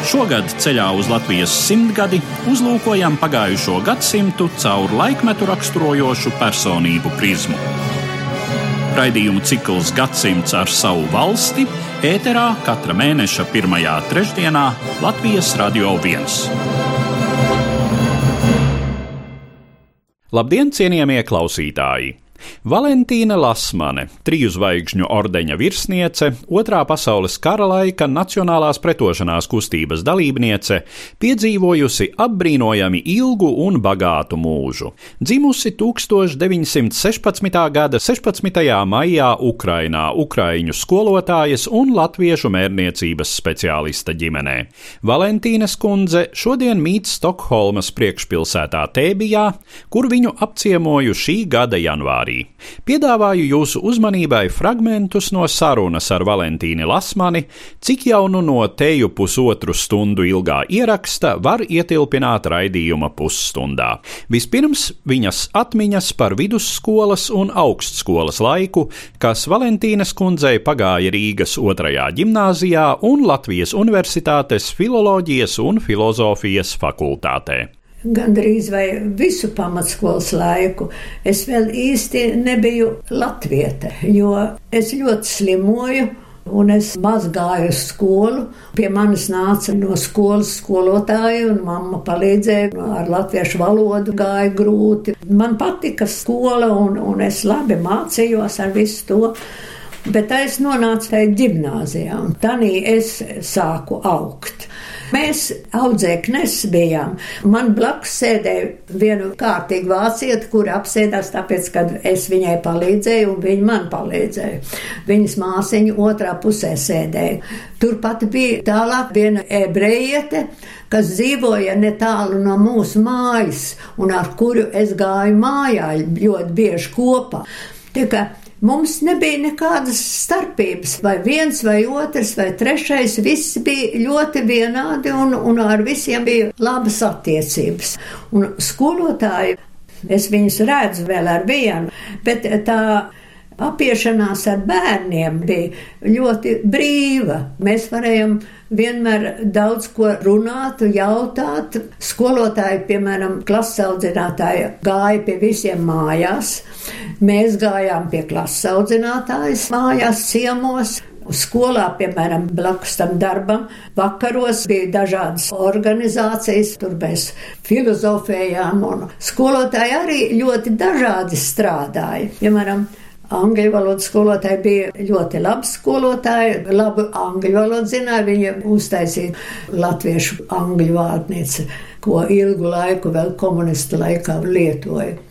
Šogad ceļā uz Latvijas simtgadi uzlūkojam pagājušo gadsimtu caur laikmetu raksturojošu personību prizmu. Raidījumu cikls Gadsimts ar savu valsti ēterā katra mēneša pirmajā trešdienā Latvijas Radio 1. Labdien, cienījamie klausītāji! Valentīna Lasmane, triju zvaigžņu ordeņa virsniece, otrā pasaules kara laika Nacionālās pretošanās kustības dalībniece, piedzīvojusi apbrīnojami ilgu un bagātu mūžu. Dzimusi 1916. gada 16. maijā Ukrainā, Ukraiņu skolotājas un latviešu mērniecības speciālista ģimenē. Valentīnas kundze šodien mīt Stokholmas priekšpilsētā Tēbijā, kur viņu apciemoju šī gada janvārī janvārī. Piedāvāju jūsu uzmanībai fragmentus no sarunas ar Valentīnu Lasmani, cik jau nu no teju pusotru stundu ilgā ieraksta var ietilpināt raidījuma pusstundā. Vispirms viņas atmiņas par vidusskolas un augstskolas laiku, kas Valentīnas kundzei pagāja Rīgas otrajā gimnāzijā un Latvijas Universitātes filoloģijas un filozofijas fakultātē gandrīz vai visu pamatskolas laiku, es vēl īsti nebiju latviete, jo es ļoti slimoju. Un es maz gāju uz skolu. Pie manis nāca no skolas skolotāja, un mamma palīdzēja ar latviešu valodu. Gāja grūti. Man patika skola, un, un es labi mācījos ar visu to. Bet es nonācu tajā gimnāzijā, un tā es sāku augt. Mēs audzēknes bijām. Man blakus sēdēja viena kārtīga vācieta, kur apsēdās tāpēc, ka es viņai palīdzēju un viņa man palīdzēja. Viņas māsiņa otrā pusē sēdēja. Turpat bija tālāk viena ebrejiete, kas dzīvoja netālu no mūsu mājas un ar kuru es gāju mājā ļoti bieži kopā. Tikai Mums nebija nekādas starpības, vai viens, vai otrs, vai trešais. Visi bija ļoti vienādi, un, un ar visiem bija labas attiecības. Un skolotāji, es viņus redzu vēl ar vienu, bet tā apiešanās ar bērniem bija ļoti brīva. Mēs varējām vienmēr daudz ko runāt, jautāt. Skolotāji, piemēram, klases audzinātāja gāja pie visiem mājās. Mēs gājām pie klases audzinātājas mājās, ciemos. Skolā, piemēram, blakus tam darbam, vakaros bija dažādas organizācijas, tur mēs filozofējām, un skolotāji arī ļoti dažādi strādāja. Piemēram, Angļu valodas skolotāji bija ļoti labi skolotāji, labi angļu valodu zināja. Viņa uztaisīja latviešu angļu vārnīcu, ko ilgu laiku vēl komunistu laikā lietoja.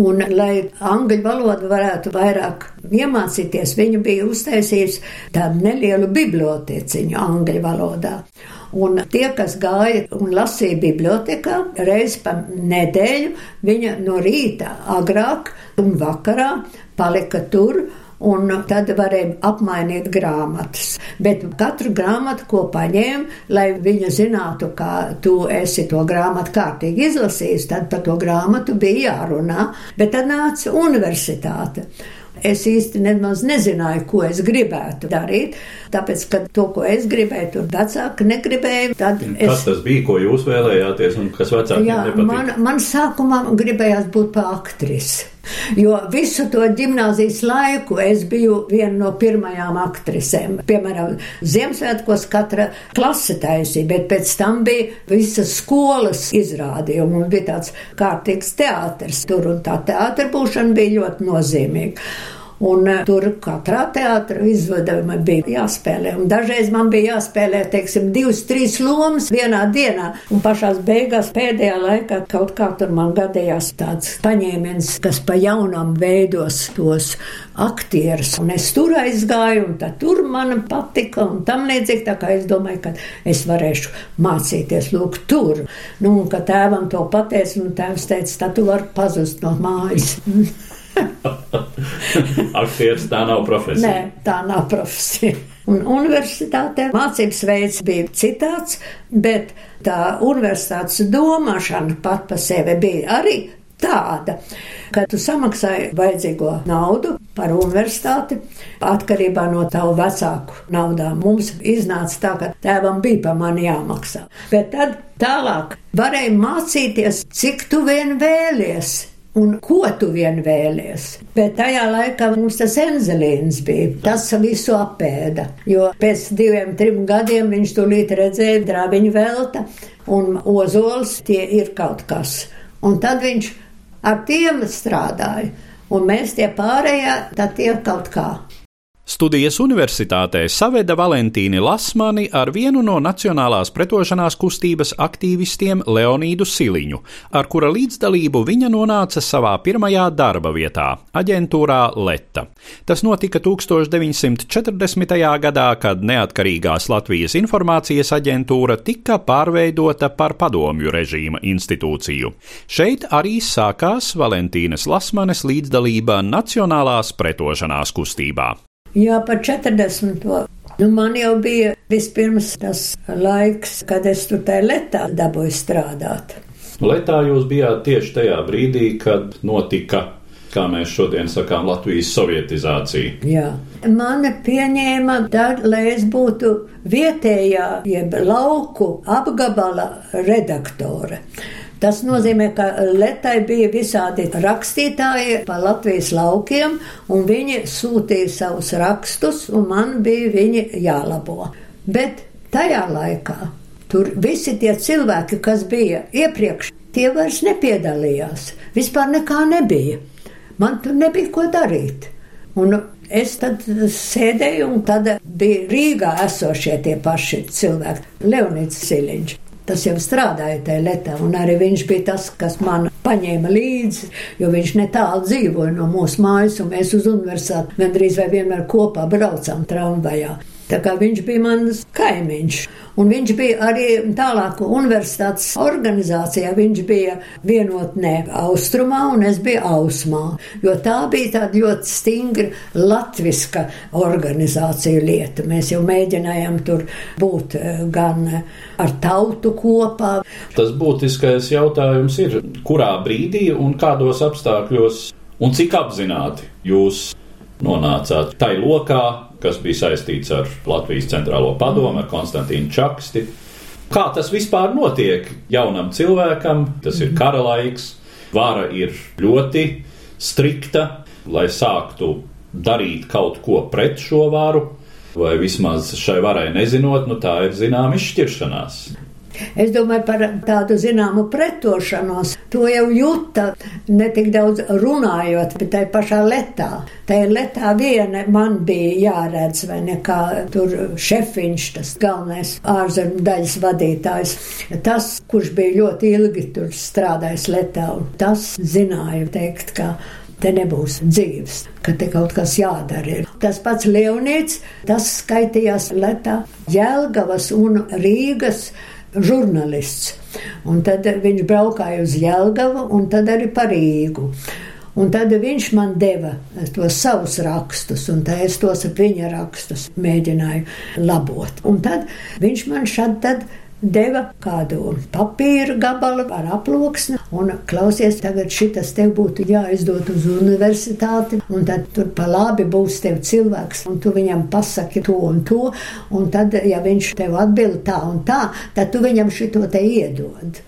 Un, lai angļu valodu varētu vairāk iemācīties, viņu bija uztaisījis tādu nelielu biblioteciņu angļu valodā. Un tie, kas gāja un lasīja bibliotekā, reiz pa nedēļu, viņa no rīta agrāk un vakarā palika tur un tad varēja apmainīt grāmatas. Bet katru grāmatu, ko paņēma, lai viņa zinātu, kā tu esi to grāmatu kārtīgi izlasījis, tad par to grāmatu bija jārunā. Bet tad nāca universitāte. Es īsti nemaz nezināju, ko es gribētu darīt. Tāpēc, ka to, ko es gribēju, tur vecāki negribēja. Tad es... Kas tas bija, ko jūs vēlējāties, un kas vecākiem nepatīk? Man, man sākumā gribējās būt pa aktrisi. Jo visu to gimnāzijas laiku es biju viena no pirmajām aktrisēm. Piemēram, Ziemassvētkos katra klase taisīja, bet pēc tam bija visas skolas izrādījumi un bija tāds kārtīgs teātris tur un tā teātra būšana bija ļoti nozīmīga. Un uh, tur katrā teātra izvedama bija jāspēlē. Un dažreiz man bija jāspēlē, teiksim, divas, trīs lomas vienā dienā. Un pašās beigās pēdējā laikā kaut kā tur man gadījās tāds paņēmiens, kas pa jaunam veidos tos aktierus. Un es tur aizgāju, un tur man patika, un tam līdzīgi. Tā kā es domāju, ka es varēšu mācīties, lūk, tur. Nu, un ka tēvam to pateicu, un tēvs teica, tad tu vari pazust no mājas. Aktieris tā nav profesija. Nē, tā nav profesija. Un universitātē mācības veids bija citāds, bet tā universitātes domāšana pat pa sevi bija arī tāda, ka tu samaksāji vajadzīgo naudu par universitāti atkarībā no tavu vecāku naudām. Mums iznāca tā, ka tēvam bija pa mani jāmaksā. Bet tad tālāk varēja mācīties, cik tu vien vēlies un ko tu vien vēlies. Bet tajā laikā mums tas enzelīns bija. Tas visu apēda, jo pēc diviem, trim gadiem viņš tūlīt redzēja drāviņu velta un ozols tie ir kaut kas. Un tad viņš ar tiem strādāja, un mēs tie pārējie, tad tie kaut kā. Studijas universitātē saveda Valentīni Lasmani ar vienu no Nacionālās pretošanās kustības aktīvistiem Leonīdu Siliņu, ar kura līdzdalību viņa nonāca savā pirmajā darba vietā - aģentūrā Leta. Tas notika 1940. gadā, kad neatkarīgās Latvijas informācijas aģentūra tika pārveidota par padomju režīma institūciju. Šeit arī sākās Valentīnas Lasmanes līdzdalība Nacionālās pretošanās kustībā. Jā, par 40. Nu, man jau bija vispirms tas laiks, kad es tur tajā letā dabūju strādāt. Letā jūs bijāt tieši tajā brīdī, kad notika, kā mēs šodien sakām, Latvijas sovietizācija. Jā, mani pieņēma tad, lai es būtu vietējā, jeb lauku apgabala redaktore. Tas nozīmē, ka Letai bija visādi rakstītāji pa Latvijas laukiem, un viņi sūtīja savus rakstus, un man bija viņi jālabo. Bet tajā laikā tur visi tie cilvēki, kas bija iepriekš, tie vairs nepiedalījās. Vispār nekā nebija. Man tur nebija ko darīt. Un es tad sēdēju, un tad bija Rīgā esošie tie paši cilvēki, Leonīds Siliņš. Tas jau strādāja tajā lietā, un arī viņš bija tas, kas man paņēma līdzi, jo viņš netālu dzīvoja no mūsu mājas, un mēs uz universitāti gandrīz vai vienmēr kopā braucām tramvajā. Tā kā viņš bija mans kaimiņš. Un viņš bija arī tālāk universitātes organizācijā. Viņš bija vienotnē austrumā un es biju ausmā. Jo tā bija tāda ļoti stingra latviska organizācija lieta. Mēs jau mēģinājām tur būt eh, gan ar tautu kopā. Tas būtiskais jautājums ir, kurā brīdī un kādos apstākļos un cik apzināti jūs nonācāt tai lokā, kas bija saistīts ar Latvijas centrālo padomu, ar Konstantīnu Čaksti. Kā tas vispār notiek jaunam cilvēkam? Tas ir kara laiks, vara ir ļoti strikta, lai sāktu darīt kaut ko pret šo varu, vai vismaz šai varai nezinot, nu tā ir zināma izšķiršanās. Es domāju par tādu zināmu pretošanos. To jau jūta ne tik daudz runājot, bet tai pašā letā. Tā ir letā viena man bija jāredz, vai nekā tur šefiņš, tas galvenais ārzemju daļas vadītājs. Tas, kurš bija ļoti ilgi tur strādājis letā, tas zināja teikt, ka te nebūs dzīves, ka te kaut kas jādara. Tas pats Leonīts, tas skaitījās Letā, Jēlgavas un Rīgas žurnālists. Un tad viņš braukāja uz Jēlgavu un tad arī par Rīgu. Un tad viņš man deva tos savus rakstus, un tā es tos viņa rakstus mēģināju labot. Un tad viņš man tad deva kādu papīra gabalu ar aploksni, un klausies, tagad šitas tev būtu jāizdod uz universitāti, un tad tur pa labi būs tev cilvēks, un tu viņam pasaki to un to, un tad, ja viņš tev atbild tā un tā, tad tu viņam šito te iedod.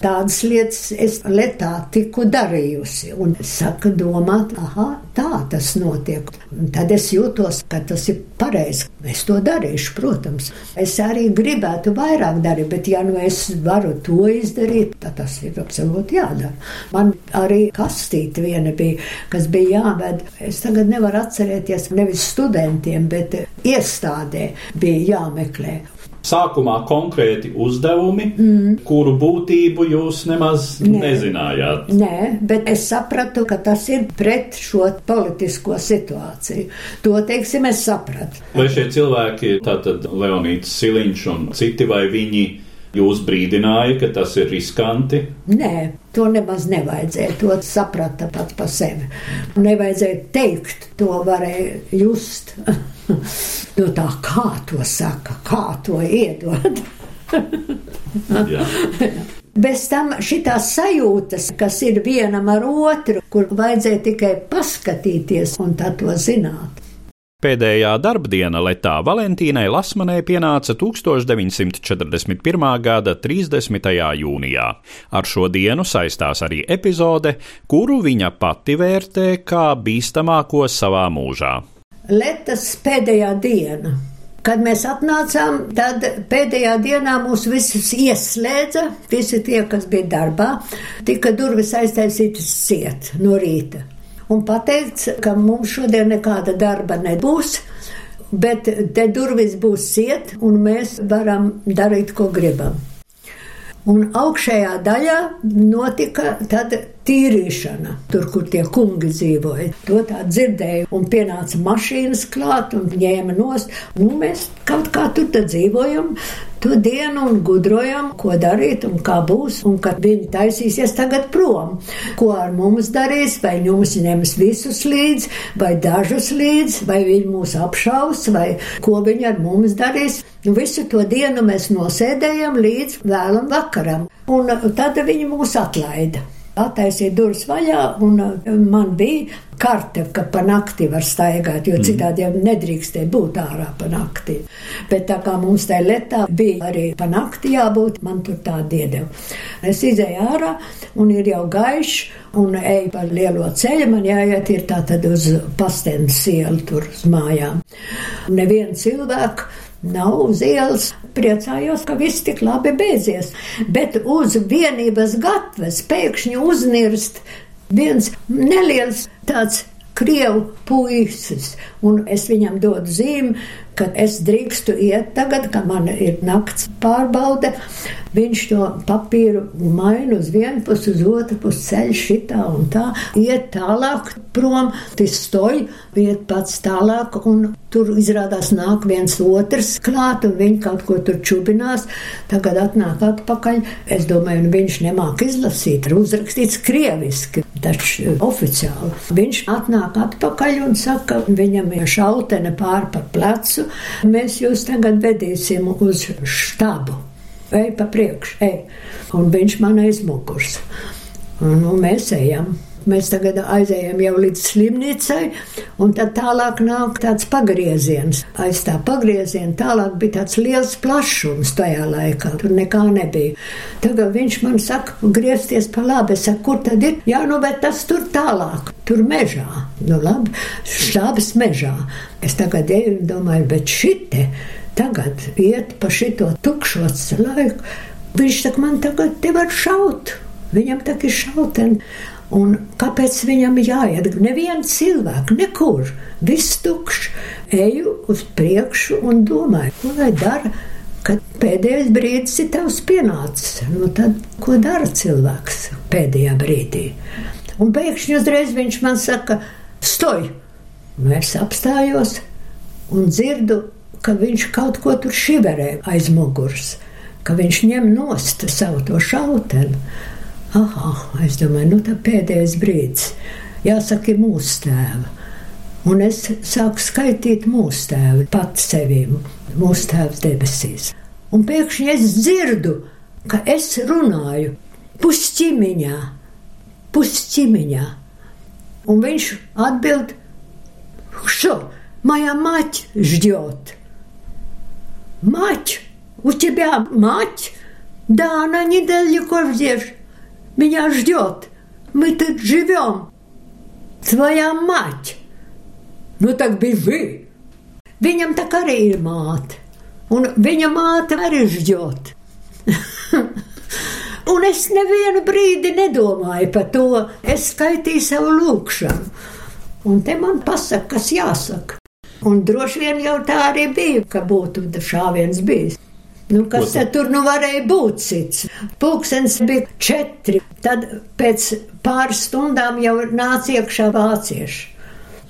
Tādas lietas es letā tiku darījusi. Un es saku, domāt, ah, tā tas notiek. Un tad es jūtos, ka tas ir pareizi. Es to darīšu, protams. Es arī gribētu vairāk darīt, bet ja nu es varu to izdarīt, tad tas ir absolūti jādara. Man arī kastīte viena bija, kas bija jāved. Es tagad nevaru atcerēties nevis studentiem, bet iestādē bija jāmeklē sākumā konkrēti uzdevumi, mm. kuru būtību jūs nemaz Nē. nezinājāt. Nē, bet es sapratu, ka tas ir pret šo politisko situāciju. To, teiksim, es sapratu. Vai šie cilvēki, tātad Leonīts Siliņš un citi, vai viņi Jūs brīdināja, ka tas ir riskanti? Nē, to nemaz nevajadzēja. To saprata pats par sevi. Nevajadzēja teikt, to varēja just. no tā kā to saka, kā to iedod. Bez tam šīs sajūtas, kas ir vienam ar otru, kur vajadzēja tikai paskatīties un tā to zināt. Pēdējā darbdiena Letā Valentīnai Lasmanē pienāca 1941. gada 30. jūnijā. Ar šo dienu saistās arī epizode, kuru viņa pati vērtē kā bīstamāko savā mūžā. Letas pēdējā diena. Kad mēs atnācām, tad pēdējā dienā mūs visus ieslēdza, visi tie, kas bija darbā, tika durvis aiztaisītas ciet no rīta un pateica, ka mums šodien nekāda darba nebūs. Bet te durvis būs ciet, un mēs varam darīt, ko gribam. Un augšējā daļā notika tad tīrīšana, tur, kur tie kungi dzīvoja. To tā dzirdēju, un pienāca mašīnas klāt un ņēma nost. Nu, mēs kaut kā tur dzīvojam, to dienu un gudrojam, ko darīt un kā būs, un kad viņi taisīsies tagad prom. Ko ar mums darīs, vai mums ņems visus līdzi, vai dažus līdzi, vai viņi mūs apšaus, vai ko viņi ar mums darīs. Nu, visu to dienu mēs nosēdējam līdz vēlam vakaram, un tad viņi mūs atlaida attaisīja durvis vaļā, un uh, man bija karte, ka pa nakti var staigāt, jo mhm. citādi jau nedrīkstēja būt ārā pa nakti. Bet tā kā mums tajā letā bija arī pa nakti jābūt, man tur tā diedeva. Es izēju ārā, un ir jau gaišs, un eju pa lielo ceļu, man jāiet ir tā tad uz pastenes ielu tur uz mājām. Nevienu cilvēku nav uz ielas. Priecājos, ka viss tik labi beidzies, bet uz vienības gatavas pēkšņi uznirst viens neliels tāds krievu puisis, un es viņam dodu zīmi, ka es drīkstu iet tagad, kad man ir nakts pārbaude. Viņš to papīru maina uz vienu pusi, uz otru pusi ceļ šitā un tā, iet tālāk prom, tas stoj, iet pats tālāk, un tur izrādās nāk viens otrs klāt, un viņi kaut ko tur čubinās. Tagad atnāk atpakaļ. Es domāju, nu viņš nemāk izlasīt, ir uzrakstīts krieviski, taču oficiāli. Viņš atnāk atpakaļ un saka, viņam ir šautene pār pa plecu, Mēs jūs tagad vedīsim uz štabu. Ej pa priekšu, ej. Un viņš man aizmugurs. Nu, mēs ejam. Mēs tagad aizējām jau līdz slimnīcai, un tad tālāk nāk tāds pagrieziens. Aiz tā pagrieziena tālāk bija tāds liels plašums tajā laikā. Tur nekā nebija. Tagad viņš man saka, griezties pa labi. Es saku, kur tad ir? Jā, nu, bet tas tur tālāk, tur mežā. Nu, labi, štābs mežā. Es tagad eju un domāju, bet šitie tagad iet pa šito tukšo laiku. Viņš saka, man tagad te var šaut. Viņam tā ir šauteni. Un kāpēc viņam jāiet? Neviens cilvēks, nekur, viss tukšs. Eju uz priekšu un domāju, ko lai dara, kad pēdējais brīdis ir tavs pienācis. Nu, tad, ko dara cilvēks pēdējā brīdī? Un pēkšņi uzreiz viņš man saka, stoj! Nu, es apstājos un dzirdu, ka viņš kaut ko tur šiverē aiz muguras, ka viņš ņem nost savu to šauteni. Ah, es domāju, nu tā pēdējais brīdis. Jāsaka, ir mūsu tēva. Un es sāku skaitīt mūsu tēvu, pats sevim, mūsu tēvs debesīs. Un pēkšņi es dzirdu, ka es runāju pusķimiņā, pusķimiņā. Un viņš atbild, šo, моя мать ждет. Мать, у тебя мать? Да, она недалеко здесь. Меня ждет. Мы тут живем. Твоя мать. Nu, так бежи. Viņam tā arī ir māte. Un viņa māte arī žģot. Un es nevienu brīdi nedomāju par to. Es skaitīju savu lūgšanu. Un te man pasaka, kas jāsaka. Un droši vien jau tā arī bija, ka būtu šāviens bijis. Nu, kas tad tur nu varēja būt cits? Pūkstens bija četri. Tad pēc pāris stundām jau nāca iekšā vācieši.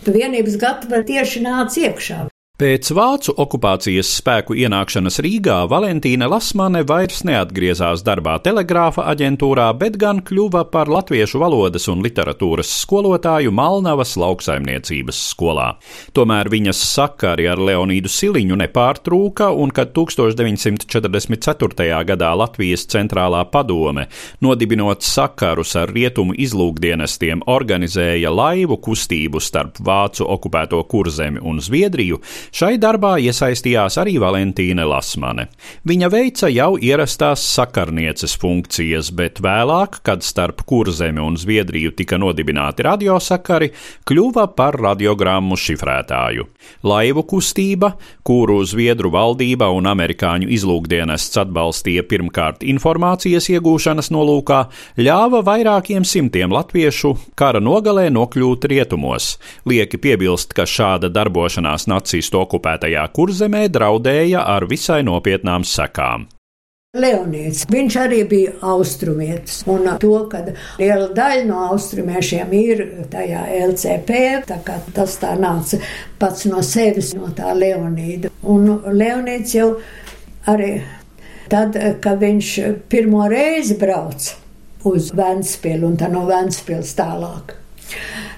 Vienības gatava tieši nāca iekšā. Pēc vācu okupācijas spēku ienākšanas Rīgā Valentīna Lasmane vairs neatgriezās darbā telegrāfa aģentūrā, bet gan kļuva par latviešu valodas un literatūras skolotāju Malnavas lauksaimniecības skolā. Tomēr viņas sakari ar Leonīdu Siliņu nepārtrūka, un kad 1944. gadā Latvijas centrālā padome, nodibinot sakarus ar rietumu izlūkdienestiem, organizēja laivu kustību starp vācu okupēto kurzemi un Zviedriju, Šai darbā iesaistījās arī Valentīna Lasmane. Viņa veica jau ierastās sakarnieces funkcijas, bet vēlāk, kad starp Kurzemi un Zviedriju tika nodibināti radiosakari, kļuva par radiogrammu šifrētāju. Laivu kustība, kuru Zviedru valdība un amerikāņu izlūkdienests atbalstīja pirmkārt informācijas iegūšanas nolūkā, ļāva vairākiem simtiem latviešu kara nogalē nokļūt rietumos. Lieki piebilst, ka šāda darbošanās nacistu okupētajā kurzemē draudēja ar visai nopietnām sekām. Leonīds, viņš arī bija austrumietis, un to, ka liela daļa no austrumiešiem ir tajā LCP, tā kā tas tā nāca pats no sevis, no tā Leonīda. Un Leonīds jau arī tad, kad viņš pirmo reizi brauc uz Ventspilu un tā no Ventspils tālāk.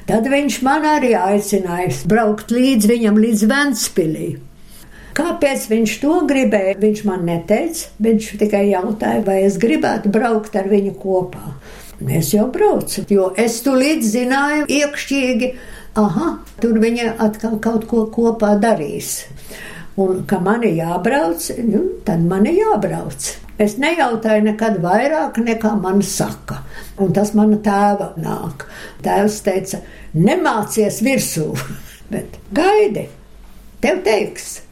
Tad viņš man arī aicināja braukt līdz viņam līdz Ventspilī. Kāpēc viņš to gribēja? Viņš man neteica, viņš tikai jautāja, vai es gribētu braukt ar viņu kopā. Es jau braucu, jo es tulīt zināju iekšķīgi, aha, tur viņa atkal kaut ko kopā darīs. Un, ka man ir jābrauc, nu, tad man ir jābrauc. Es nejautāju nekad vairāk, nekā man saka. Un tas mana tēva nāk. Tēvs teica, nemācies virsū, bet gaidi, tev teiks.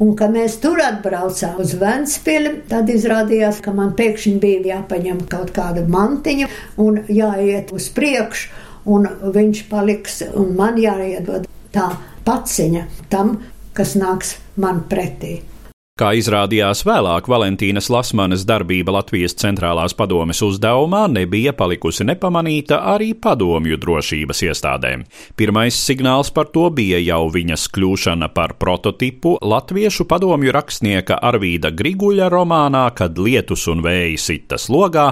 Un, kad mēs tur atbraucām uz Vēncpili, tad izrādījās, ka man pēkšņi bija jāpaņem kaut kāda mantiņa un jāiet uz priekšu, un viņš paliks, un man jāiedod tā paciņa tam, kas nāks man pretī. Kā izrādījās vēlāk, Valentīnas Lasmanes darbība Latvijas centrālās padomes uzdevumā nebija palikusi nepamanīta arī padomju drošības iestādēm. Pirmais signāls par to bija jau viņas kļūšana par prototipu latviešu padomju rakstnieka Arvīda Griguļa romānā, kad lietus un vēji sitas logā,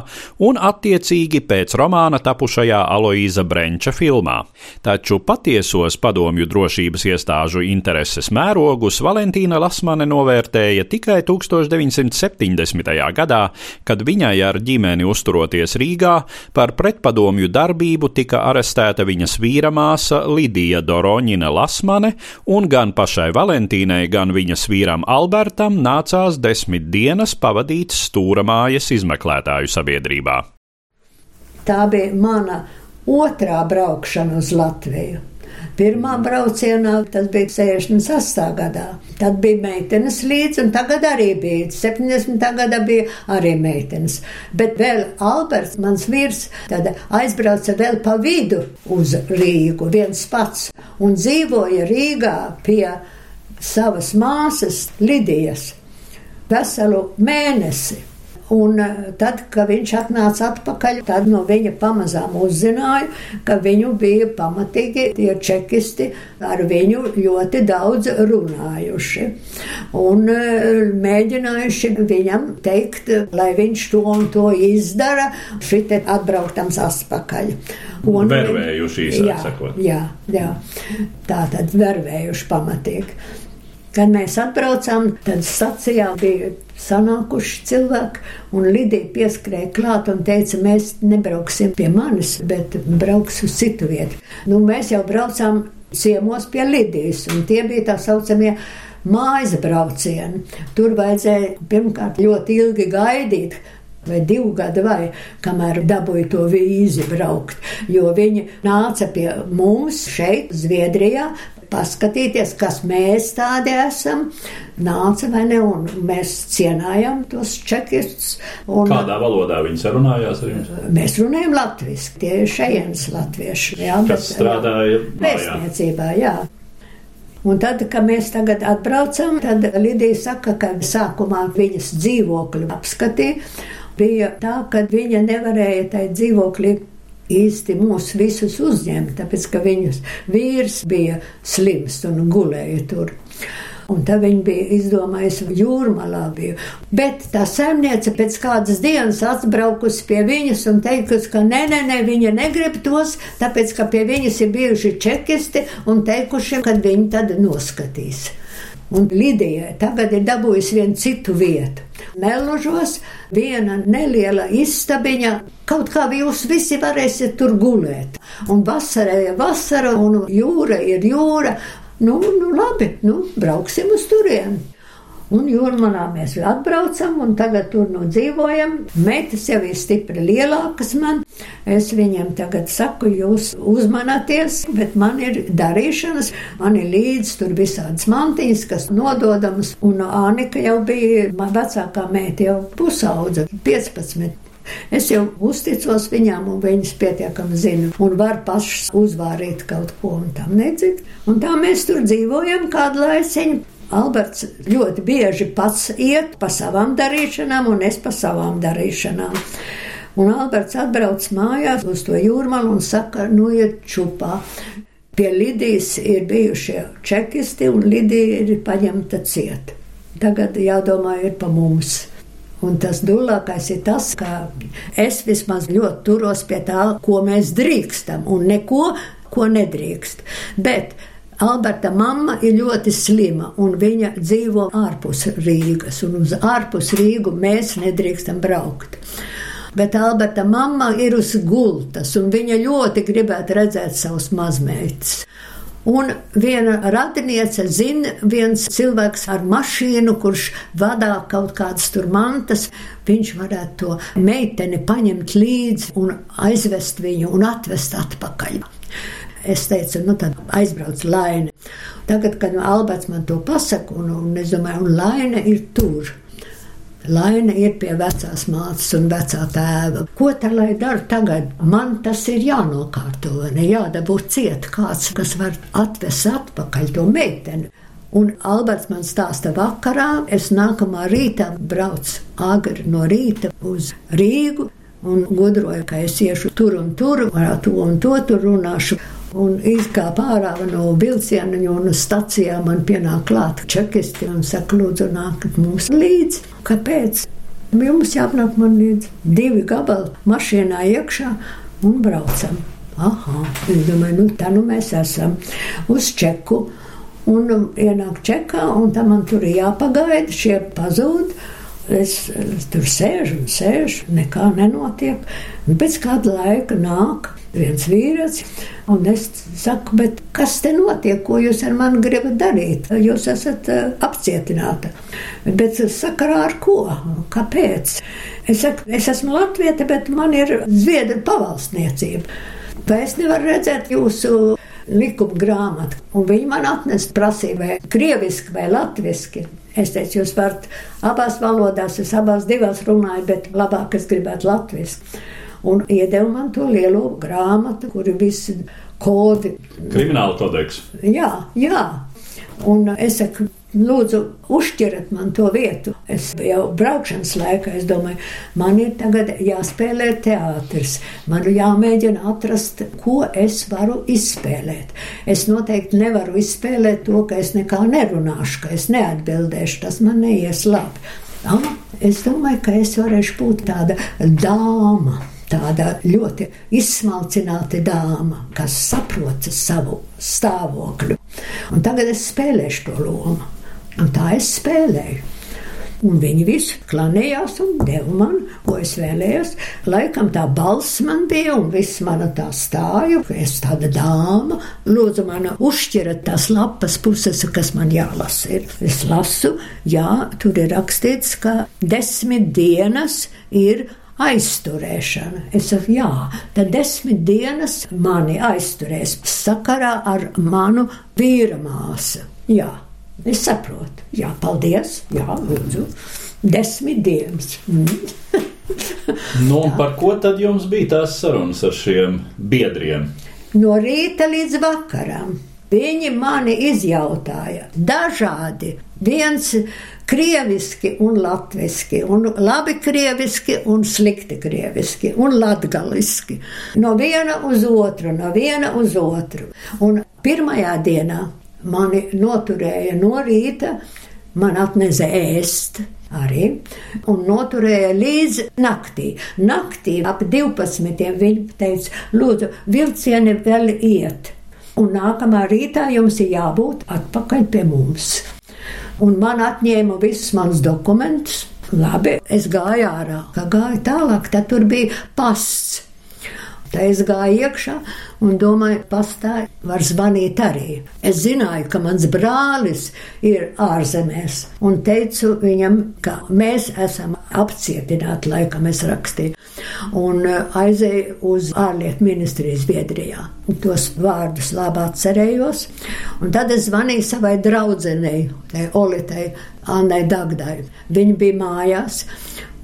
un attiecīgi pēc romāna tapušajā Aloīza Brenča filmā. Taču patiesos padomju drošības iestāžu intereses mērogus Valentīna Lasmane novērtēja redzēja tikai 1970. gadā, kad viņai ar ģimeni uzturoties Rīgā par pretpadomju darbību tika arestēta viņas vīramāsa Lidija Doroņina Lasmane, un gan pašai Valentīnai, gan viņas vīram Albertam nācās desmit dienas pavadīt stūramājas izmeklētāju sabiedrībā. Tā bija mana otrā braukšana uz Latviju. Pirmā braucienā tas bija 68. gadā. Tad bija meitenes līdzi, un tagad arī bija. 70. gadā bija arī meitenes. Bet vēl Alberts, mans vīrs, tad aizbrauca vēl pa vidu uz Rīgu, viens pats, un dzīvoja Rīgā pie savas māsas Lidijas veselu mēnesi. Un eh, tad, kad viņš atnāca atpakaļ, tad no viņa pamazām uzzināju, ka viņu bija pamatīgi tie čekisti ar viņu ļoti daudz runājuši. Un eh, mēģinājuši viņam teikt, lai viņš to un to izdara, šitie atbrauktams atpakaļ. Un, vervējuši īsāk sakot. Jā, jā, tā tad vervējuši pamatīgi. Kad mēs atbraucām, tad stacijā bija sanākuši cilvēki, un Lidija pieskrēja klāt un teica, mēs nebrauksim pie manis, bet brauks uz citu vietu. Nu, mēs jau braucām ciemos pie Lidijas, un tie bija tā saucamie mājas braucieni. Tur vajadzēja pirmkārt ļoti ilgi gaidīt, vai divu gadu, vai kamēr dabūju to vīzi braukt. Jo viņi nāca pie mums šeit, Zviedrijā, paskatīties, kas mēs tādi esam. Nāca vai ne, un mēs cienājam tos čekistus. Un, Kādā valodā viņi sarunājās ar jums? Mēs runājam latviešu, tie ir šejienes latvieši. Jā, Kas strādāja vēstniecībā, jā. Un tad, kad mēs tagad atbraucam, tad Lidija saka, ka sākumā viņas dzīvokli apskatīja. Bija tā, ka viņa nevarēja tajā dzīvoklī īsti mūs visus uzņemt, tāpēc ka viņas vīrs bija slims un gulēja tur. Un tad viņi bija izdomājuši, ka jūrmalā bija. Bet tā saimniece pēc kādas dienas atbraukusi pie viņas un teikusi, ka nē, nē, nē, viņa negrib tos, tāpēc ka pie viņas ir bijuši čekisti un teikuši, ka viņi tad noskatīs. Un Lidija tagad ir dabūjusi vienu citu vietu. Meložos viena neliela istabiņa, kaut kā jūs visi varēsiet tur gulēt. Un vasarā ir vasara, un jūra ir jūra, Nu, nu labi, nu, brauksim uz turieni. Un jūrmalā mēs atbraucam, un tagad tur nu dzīvojam. Meitas jau ir stipri lielākas man. Es viņiem tagad saku, jūs uzmanieties, bet man ir darīšanas, man ir līdzi tur visādas mantiņas, kas nododamas. Un Ānika jau bija, man vecākā meita jau pusaudza, 15. Es jau uzticos viņām, un viņas pietiekami zina, un var pašas uzvārīt kaut ko, un tam nedzird. Un tā mēs tur dzīvojam kādu laiciņu. Alberts ļoti bieži pats iet pa savām darīšanām, un es pa savām darīšanām. Un Alberts atbrauc mājās uz to jūrmalu un saka, nu iet čupā. Pie Lidijas ir bijušie čekisti, un Lidija ir paņemta ciet. Tagad jādomā ir pa mums. Un tas dūlākais ir tas, ka es vismaz ļoti turos pie tā, ko mēs drīkstam, un neko, ko nedrīkst. Bet Alberta mamma ir ļoti slima, un viņa dzīvo ārpus Rīgas, un uz ārpus Rīgu mēs nedrīkstam braukt. Bet Alberta mamma ir uz gultas, un viņa ļoti gribētu redzēt savus mazmeitas. Un viena radiniece zina, viens cilvēks ar mašīnu, kurš vadā kaut kādas tur mantas, viņš varētu to meiteni paņemt līdzi un aizvest viņu un atvest atpakaļ. Es teicu, nu tad aizbrauc Laina. Tagad, kad Alberts man to pasaka, un, un es domāju, un Laina ir tur. Laina ir pie vecās mātes un vecā tēva. Ko tā lai dara tagad? Man tas ir jānokārto, ne jādabū ciet kāds, kas var atvest atpakaļ to meiteni. Un Alberts man stāsta vakarā, es nākamā rītā braucu agri no rīta uz Rīgu un gudroju, ka es iešu tur un tur, ar to un to tur runāšu. Un izkāpa ārā no vilciena, un uz stacijā man pienāk klāt čekisti un saka, lūdzu, nākat mums līdzi. Kāpēc? Jums jāapnāk man līdzi divi gabali mašīnā iekšā un braucam. Aha, es domāju, nu tā nu mēs esam uz čeku. Un ienāk čekā, un tam man tur ir jāpagaida, šie pazūd. Es, es tur sēžu un sēžu, nekā nenotiek. Un pēc kāda laika nāk viens vīrietis, un es saku, bet kas te notiek, ko jūs ar mani gribat darīt? Jūs esat uh, apcietināta. Bet sakarā ar ko? Kāpēc? Es saku, es esmu latvieta, bet man ir zviedru pavalsniecība. Vai es nevaru redzēt jūsu likuma grāmatu? Un viņi man atnesa prasībai, krieviski vai latviski. Es teicu, jūs varat abās valodās, es abās divās runāju, bet labāk es gribētu latviski un iedeva man to lielo grāmatu, kur ir visi kodi. Krimināla kodeks. Jā, jā. Un es saku, lūdzu, uzšķirat man to vietu. Es jau braukšanas laikā, es domāju, man ir tagad jāspēlē teātris. Man jāmēģina atrast, ko es varu izspēlēt. Es noteikti nevaru izspēlēt to, ka es nekā nerunāšu, ka es neatbildēšu. Tas man neies labi. Ah, es domāju, ka es varēšu būt tāda dāma tāda ļoti izsmalcināta dāma, kas saprot savu stāvokli. Un tagad es spēlēšu to lomu. Un tā es spēlēju. Un viņi visi klanējās un deva man, ko es vēlējos. Laikam tā balss man bija, un viss mana tā stāju, ka es tāda dāma. Lūdzu, man uzšķirat tās lapas puses, kas man jālasa. Ir. Es lasu, jā, tur ir rakstīts, ka desmit dienas ir aizturēšana. Es saku, jā, tad desmit dienas mani aizturēs sakarā ar manu vīra māsu. Jā, es saprotu. Jā, paldies. Jā, lūdzu. Desmit dienas. Mm. nu, par ko tad jums bija tās sarunas ar šiem biedriem? No rīta līdz vakaram. Viņi mani izjautāja dažādi. Viens krieviski un latviski, un labi krieviski un slikti krieviski, un latgaliski. No viena uz otru, no viena uz otru. Un pirmajā dienā mani noturēja no rīta, man atnesa ēst arī, un noturēja līdz naktī. Naktī ap 12. viņi teica, lūdzu, vilcieni vēl iet. Un nākamā rītā jums ir jābūt atpakaļ pie mums un man atņēma visus manus dokumentus. Labi, es gāju ārā, kā gāju tālāk, tad tur bija pasts. Tā es gāju iekšā un domāju, pastāj, var zvanīt arī. Es zināju, ka mans brālis ir ārzemēs un teicu viņam, ka mēs esam apcietināti, laikam es rakstīju, un uh, aizēju uz ārlietu ministriju Zviedrijā. Un tos vārdus labi atcerējos, un tad es zvanīju savai draudzenei, Olitai Annai Dagdai. Viņa bija mājās,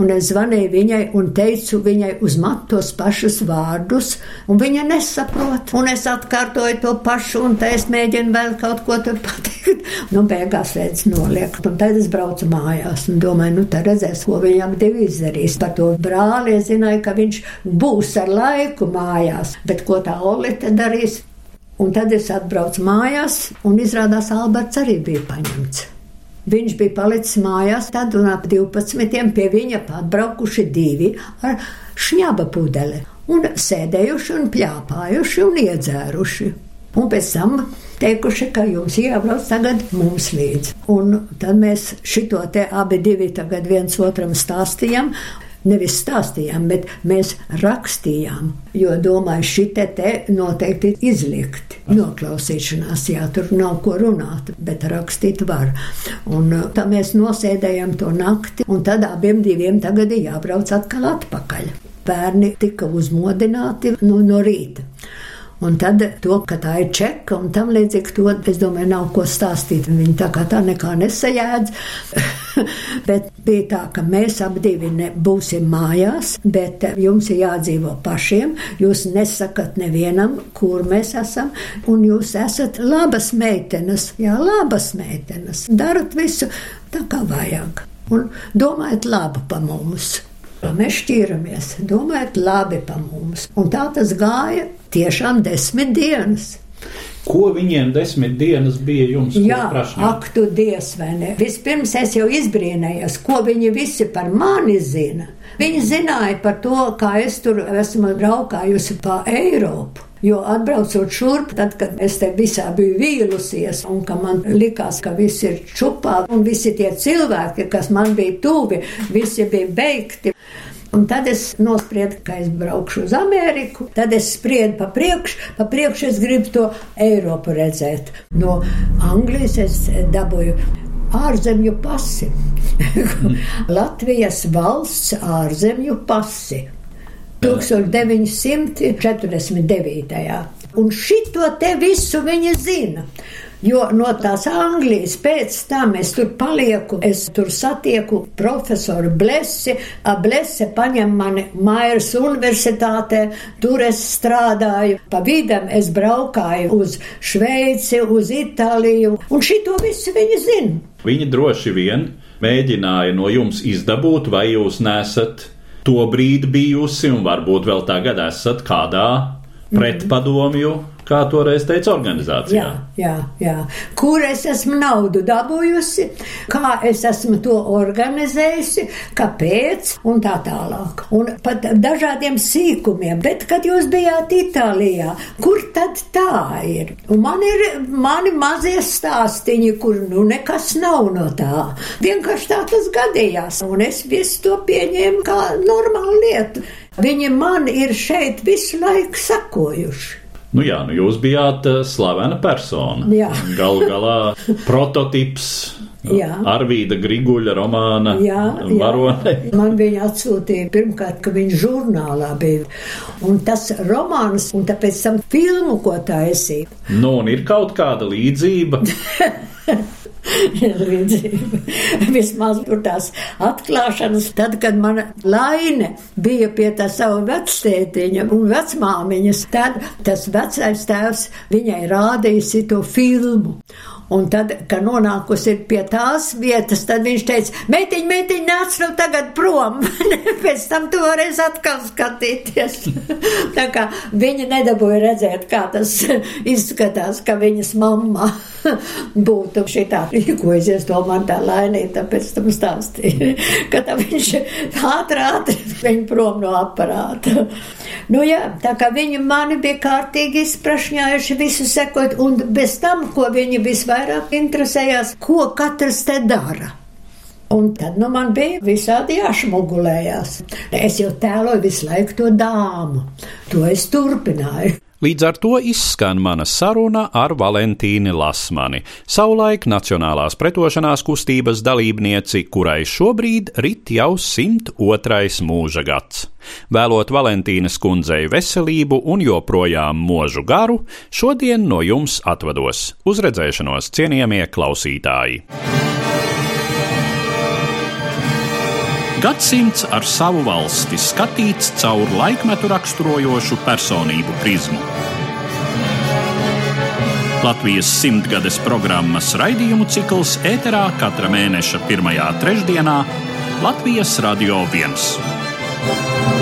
un es zvanīju viņai un teicu viņai uz matu tos pašus vārdus, un viņa nesaprot. Un es atkārtoju to pašu, un tā es mēģinu vēl kaut ko tur pateikt. Nu, beigās redz noliek, un tad es braucu mājās un domāju, nu, tad redzēs, ko viņam divi izdarīs. Par to brāli es zināju, ka viņš būs ar laiku mājās, bet ko tā Olite darīs? Un tad es atbraucu mājās, un izrādās Alberts arī bija paņemts. Viņš bija palicis mājās, tad un ap 12. pie viņa atbraukuši divi ar šņaba pudeli un sēdējuši un pļāpājuši un iedzēruši. Un pēc tam teikuši, ka jums jābrauc tagad mums līdzi. Un tad mēs šito te abi divi tagad viens otram stāstījām. Nevis stāstījām, bet mēs rakstījām, jo domāju, šī te, te noteikti izlikt. Noklausīšanās, jā, tur nav ko runāt, bet rakstīt var. Un uh, tā mēs nosēdējām to nakti, un tad abiem diviem tagad ir jābrauc atkal atpakaļ. Bērni tika uzmodināti no, no rīta. Un tad to, ka tā ir čeka un tam līdzīgi, to es domāju, nav ko stāstīt. Viņi tā kā tā nekā nesajēdz. bet bija tā, ka mēs abi divi būsim mājās, bet jums ir jādzīvo pašiem. Jūs nesakat nevienam, kur mēs esam, un jūs esat labas meitenes. Jā, labas meitenes. Darat visu tā, kā vajag. Un domājat labu pa mums. Mēs šķīramies, domājot labi par mums. Un tā tas gāja tiešām desmit dienas. Ko viņiem desmit dienas bija jums? Jā, ak, tu dievs, vai ne? Vispirms es jau izbrīnējos, ko viņi visi par mani zina. Viņi zināja par to, kā es tur esmu braukājusi pa Eiropu. Jo atbraucot šurp, tad, kad es te visā biju vīlusies, un ka man likās, ka viss ir čupā, un visi tie cilvēki, kas man bija tuvi, visi bija beigti. Un tad es nospriedu, ka es braukšu uz Ameriku. Tad es spriedu pa priekšu, pa priekšu es gribu to Eiropu redzēt. No Anglijas es dabūju ārzemju pasi. Latvijas valsts ārzemju pasi. 1949. Un šito te visu viņi zina. Jo no tās Anglijas pēc tam es tur palieku, es tur satieku profesoru Blesi, a Blese paņem mani Mairas universitātē, tur es strādāju, pa vidam es braukāju uz Šveici, uz Itāliju, un šito visu viņi zina. Viņi droši vien mēģināja no jums izdabūt, vai jūs nesat to brīdi bijusi un varbūt vēl tagad esat kādā pretpadomju kā toreiz teica organizācijā. Jā, jā, jā. Kur es esmu naudu dabūjusi, kā es esmu to organizējusi, kāpēc un tā tālāk. Un pat dažādiem sīkumiem. Bet, kad jūs bijāt Itālijā, kur tad tā ir? Un man ir mani mazie stāstiņi, kur nu nekas nav no tā. Vienkārši tā tas gadījās, un es visu to pieņēmu kā normālu lietu. Viņi man ir šeit visu laiku sakojuši. Nu jā, nu jūs bijāt uh, slavena persona. Jā. Galu galā prototyps Jā. Arvīda Griguļa romāna Jā, varone. jā. Man viņa atsūtīja pirmkārt, ka viņa žurnālā bija. Un tas romāns, un tāpēc tam filmu, ko taisīja. Nu, un ir kaut kāda līdzība. Līdzība. Vismaz tur tās atklāšanas, tad, kad mana laine bija pie tā sava vectētiņa un vecmāmiņas, tad tas vecais tēvs viņai rādīja to filmu. Un tad, kad nonākusi pie tās vietas, tad viņš teica, meitiņ, meitiņ, nāc nu tagad prom. Pēc tam tu varēsi atkal skatīties. Tā kā viņa nedabūja redzēt, kā tas izskatās, ka viņas mamma būtu šitā rīkojusies, to man tā lainīta, pēc tam stāstīja, ka tā viņš ātri, ātri viņa prom no aparāta. Nu jā, tā kā viņi mani bija kārtīgi izprašņājuši visu sekot, un bez tam, ko viņi visvairāk interesējās, ko katrs te dara. Un tad nu, man bija visādi jāšmugulējās. Es jau tēloju visu laiku to dāmu. To es turpināju. Līdz ar to izskan mana saruna ar Valentīnu Lasmani, savulaik Nacionālās pretošanās kustības dalībnieci, kurai šobrīd rit jau 102. mūža gads. Vēlot Valentīnas kundzei veselību un joprojām mūžu garu, šodien no jums atvados. Uz redzēšanos, cienījamie klausītāji! Gadsimts ar savu valsti skatīts caur laikmetu raksturojošu personību prizmu. Latvijas simtgades programmas raidījumu cikls ēterā katra mēneša pirmajā trešdienā Latvijas Radio 1.